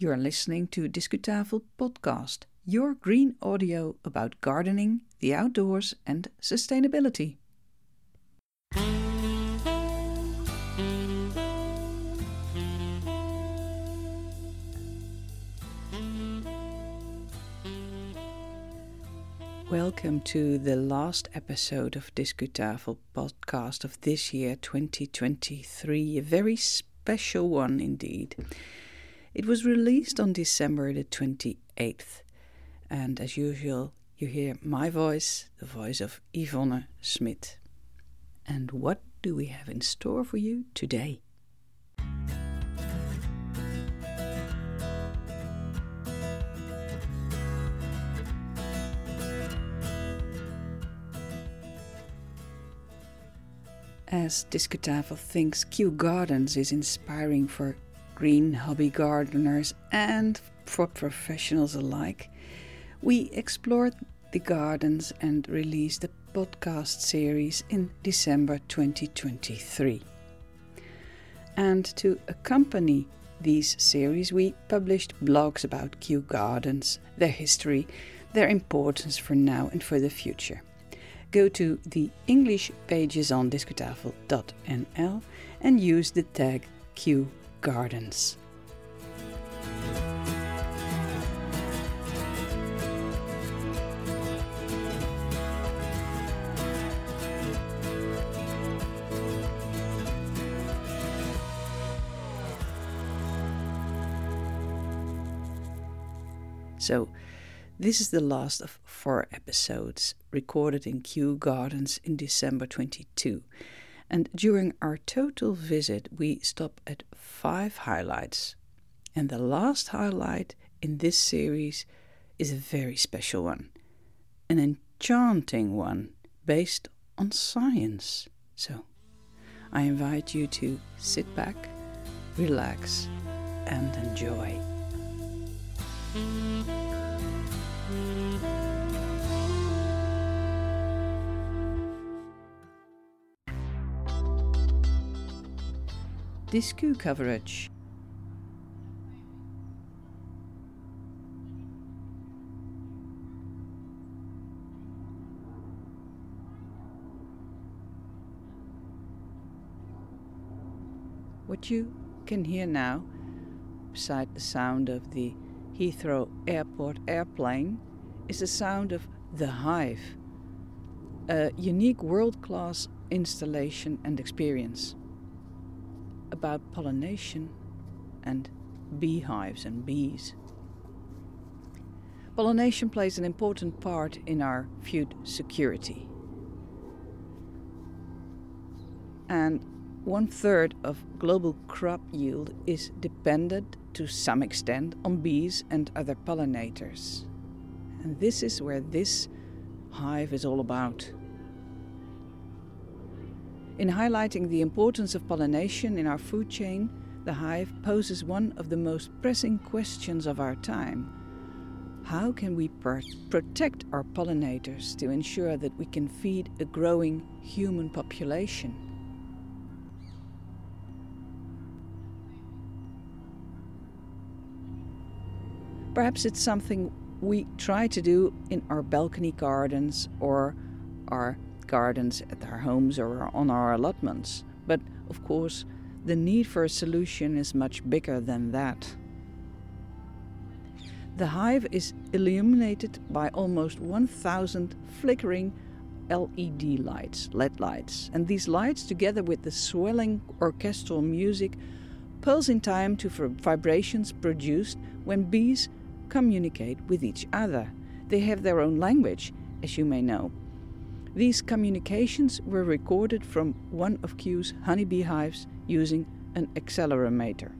You're listening to Discutafel Podcast, your green audio about gardening, the outdoors, and sustainability. Welcome to the last episode of Discutafel podcast of this year 2023, a very special one indeed. It was released on December the 28th, and as usual, you hear my voice, the voice of Ivonne Smit. And what do we have in store for you today? As Discutafel thinks Kew Gardens is inspiring for green hobby gardeners and for professionals alike, we explored the gardens and released a podcast series in December 2023. And to accompany these series, we published blogs about Kew Gardens, their history, their importance for now and for the future. Go to the English pages on discutafel.nl and use the tag Kew gardens. So, this is the last of four episodes recorded in Kew Gardens in December 22 and during our total visit, we stop at five highlights. And the last highlight in this series is a very special one, an enchanting one based on science. So I invite you to sit back, relax, and enjoy. Discu coverage. What you can hear now, beside the sound of the Heathrow Airport airplane, is the sound of The Hive, a unique world class installation and experience about pollination and beehives and bees. Pollination plays an important part in our food security. And one third of global crop yield is dependent to some extent on bees and other pollinators. And this is where this hive is all about. In highlighting the importance of pollination in our food chain, the hive poses one of the most pressing questions of our time. How can we protect our pollinators to ensure that we can feed a growing human population? Perhaps it's something we try to do in our balcony gardens or our gardens at our homes or on our allotments. But of course, the need for a solution is much bigger than that. The hive is illuminated by almost 1,000 flickering LED lights, LED lights, and these lights, together with the swelling orchestral music, pulse in time to vibrations produced when bees communicate with each other. They have their own language, as you may know, these communications were recorded from one of Kew's honeybee hives using an accelerometer.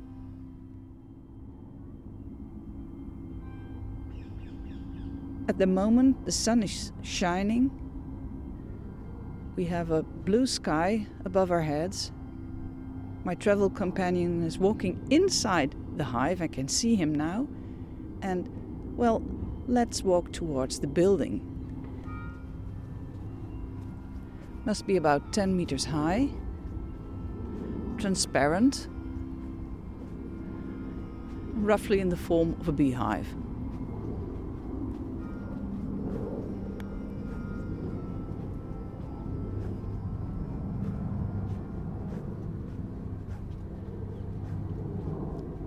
At the moment the sun is shining, we have a blue sky above our heads. My travel companion is walking inside the hive, I can see him now. And, well, let's walk towards the building. Must be about 10 meters high, transparent. roughly in the form of a beehive.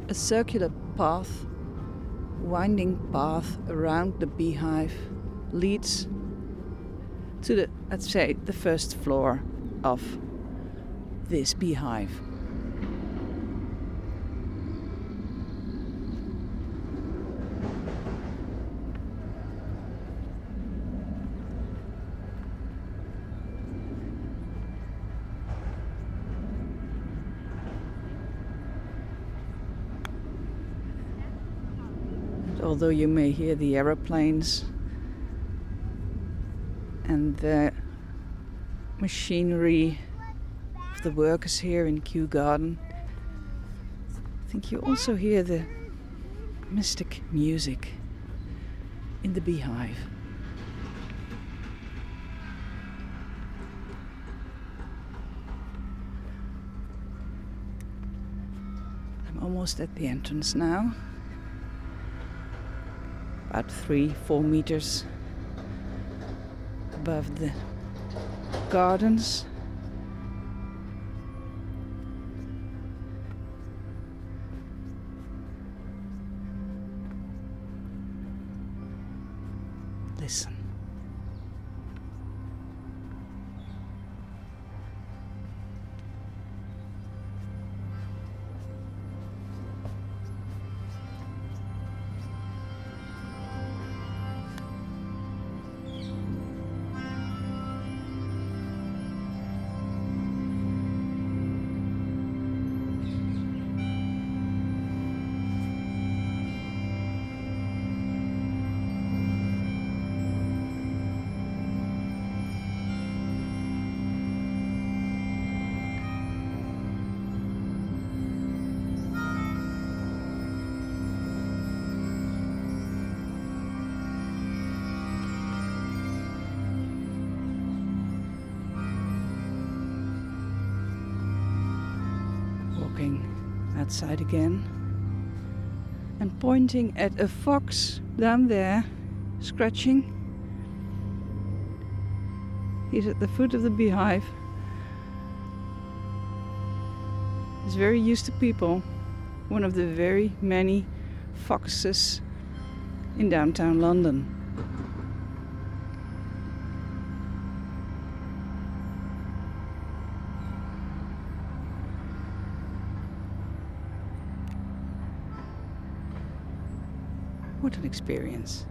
A circular path, winding path around the beehive leads to the, let's say, the first floor of this beehive. although you may hear the aeroplanes and the machinery of the workers here in Kew Garden, I think you also hear the mystic music in the beehive. I'm almost at the entrance now about three, four meters above the gardens. Outside again and pointing at a fox down there, scratching. He's at the foot of the beehive. He's very used to people, one of the very many foxes in downtown London. What an experience.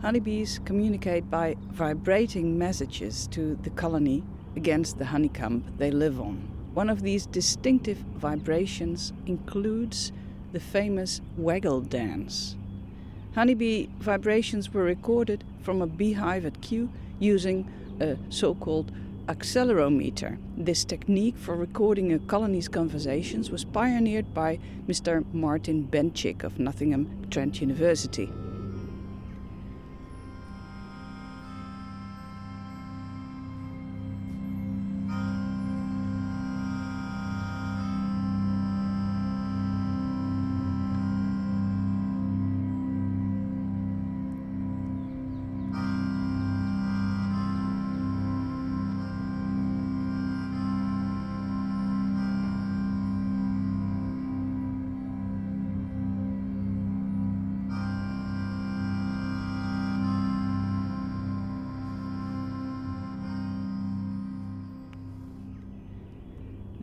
Honeybees communicate by vibrating messages to the colony against the honeycomb they live on. One of these distinctive vibrations includes the famous waggle dance. Honeybee vibrations were recorded from a beehive at Kew using a so called accelerometer. This technique for recording a colony's conversations was pioneered by Mr. Martin Bencsik of Nottingham Trent University.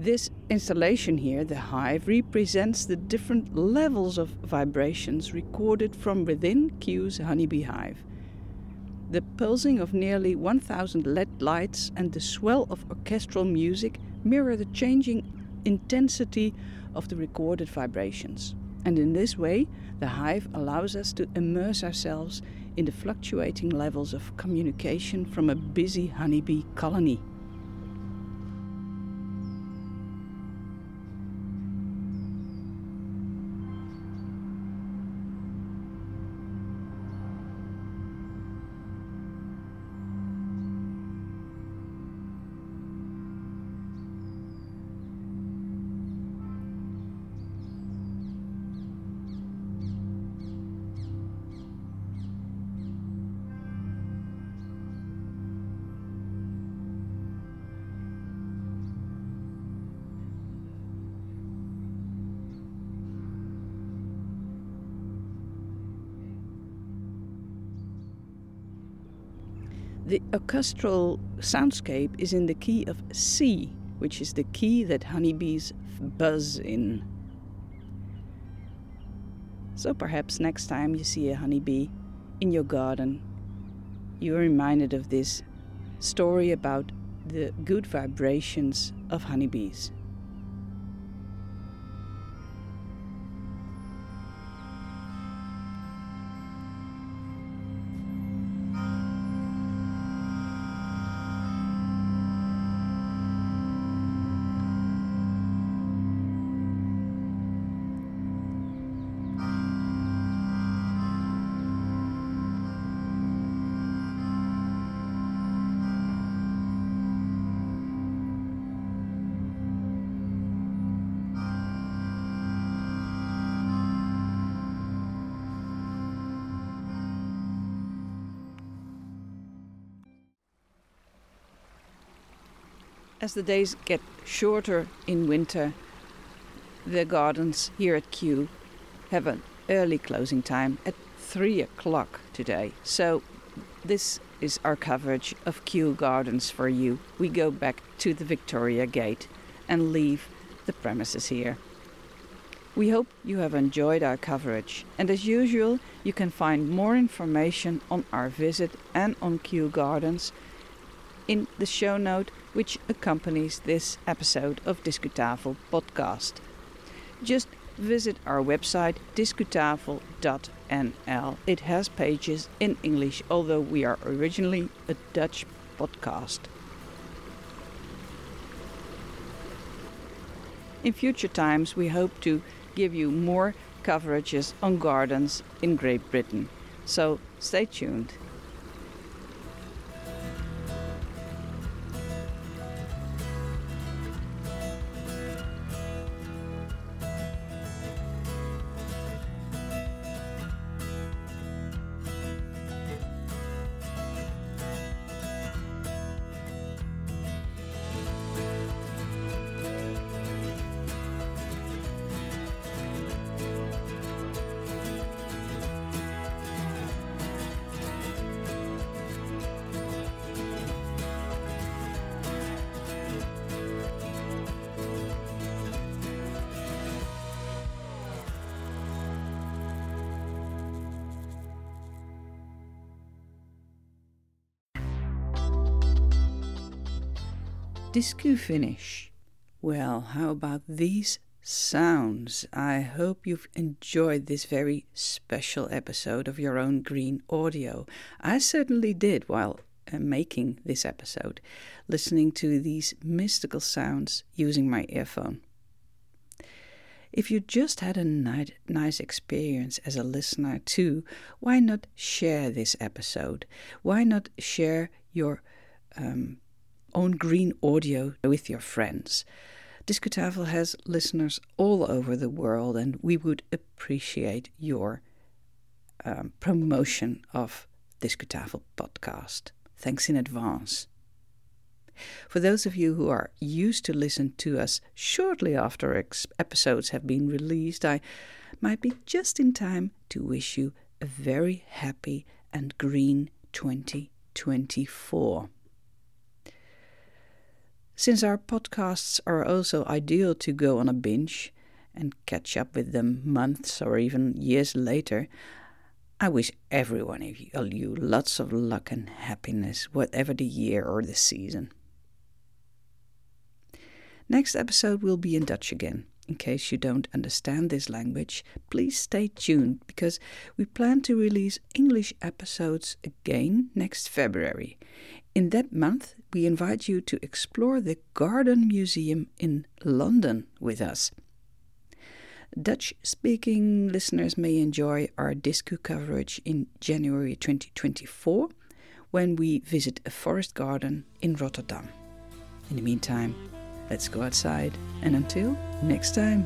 This installation here, the hive, represents the different levels of vibrations recorded from within Kew's honeybee hive. The pulsing of nearly 1000 LED lights and the swell of orchestral music mirror the changing intensity of the recorded vibrations. And in this way, the hive allows us to immerse ourselves in the fluctuating levels of communication from a busy honeybee colony. The orchestral soundscape is in the key of C, which is the key that honeybees buzz in. So perhaps next time you see a honeybee in your garden, you're reminded of this story about the good vibrations of honeybees. As the days get shorter in winter, the gardens here at Kew have an early closing time at 3 o'clock today. So, this is our coverage of Kew Gardens for you. We go back to the Victoria Gate and leave the premises here. We hope you have enjoyed our coverage, and as usual, you can find more information on our visit and on Kew Gardens in the show note which accompanies this episode of Discutafel podcast. Just visit our website discutafel.nl. It has pages in English, although we are originally a Dutch podcast. In future times, we hope to give you more coverages on gardens in Great Britain. So stay tuned. Discu finish. Well, how about these sounds? I hope you've enjoyed this very special episode of your own green audio. I certainly did while uh, making this episode, listening to these mystical sounds using my earphone. If you just had a ni- nice experience as a listener too, why not share this episode? Why not share your um, own green audio with your friends. Discutafel has listeners all over the world, and we would appreciate your um, promotion of Discutafel podcast. Thanks in advance. For those of you who are used to listen to us shortly after ex- episodes have been released, I might be just in time to wish you a very happy and green 2024. Since our podcasts are also ideal to go on a binge and catch up with them months or even years later, I wish every one of you lots of luck and happiness, whatever the year or the season. Next episode will be in Dutch again. In case you don't understand this language, please stay tuned because we plan to release English episodes again next February. In that month, we invite you to explore the Garden Museum in London with us. Dutch speaking listeners may enjoy our Discu coverage in January 2024 when we visit a forest garden in Rotterdam. In the meantime, let's go outside and until next time.